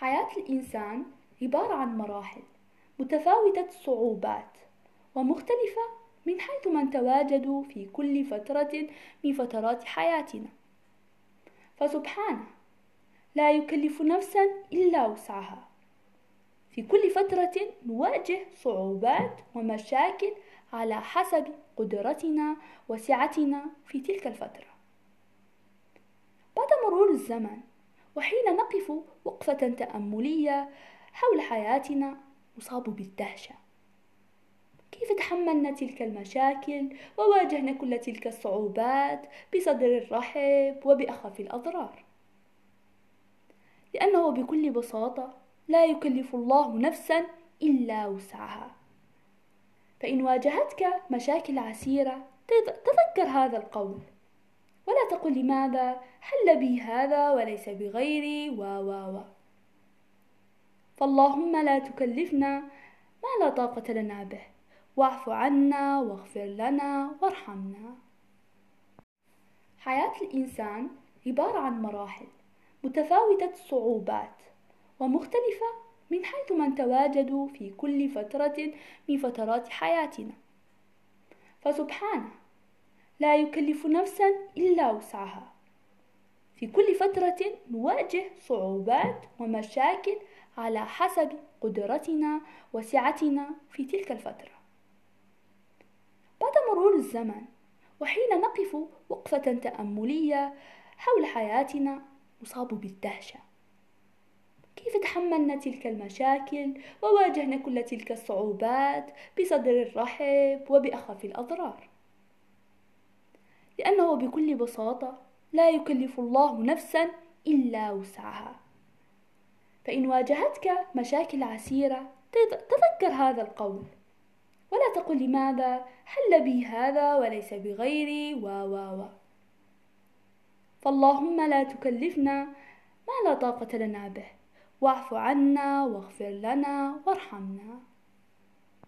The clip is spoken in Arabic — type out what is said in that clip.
حياة الإنسان عبارة عن مراحل متفاوتة الصعوبات ومختلفة من حيث ما تواجد في كل فترة من فترات حياتنا. فسبحانه لا يكلف نفسا إلا وسعها. في كل فترة نواجه صعوبات ومشاكل على حسب قدرتنا وسعتنا في تلك الفترة. بعد مرور الزمن وحين نقف وقفة تأملية حول حياتنا نصاب بالدهشة. كيف تحملنا تلك المشاكل؟ وواجهنا كل تلك الصعوبات بصدر رحب وبأخف الأضرار. لأنه بكل بساطة لا يكلف الله نفسا إلا وسعها. فإن واجهتك مشاكل عسيرة تذكر هذا القول. ولا تقل لماذا؟ حل بي هذا وليس بغيري؟ و و و. فاللهم لا تكلفنا ما لا طاقة لنا به. واعف عنا واغفر لنا وارحمنا. حياة الإنسان عبارة عن مراحل متفاوتة الصعوبات ومختلفة من حيث ما تواجد في كل فترة من فترات حياتنا. فسبحانه لا يكلف نفسا إلا وسعها. في كل فترة نواجه صعوبات ومشاكل على حسب قدرتنا وسعتنا في تلك الفترة. بعد مرور الزمن وحين نقف وقفة تأملية حول حياتنا نصاب بالدهشة. كيف تحملنا تلك المشاكل؟ وواجهنا كل تلك الصعوبات بصدر رحب وبأخف الأضرار. لأنه بكل بساطة لا يكلف الله نفسا إلا وسعها. فإن واجهتك مشاكل عسيرة تذكر هذا القول. ولا تقل لماذا حل بي هذا وليس بغيري و و و. فاللهم لا تكلفنا ما لا طاقة لنا به. واعف عنا واغفر لنا وارحمنا.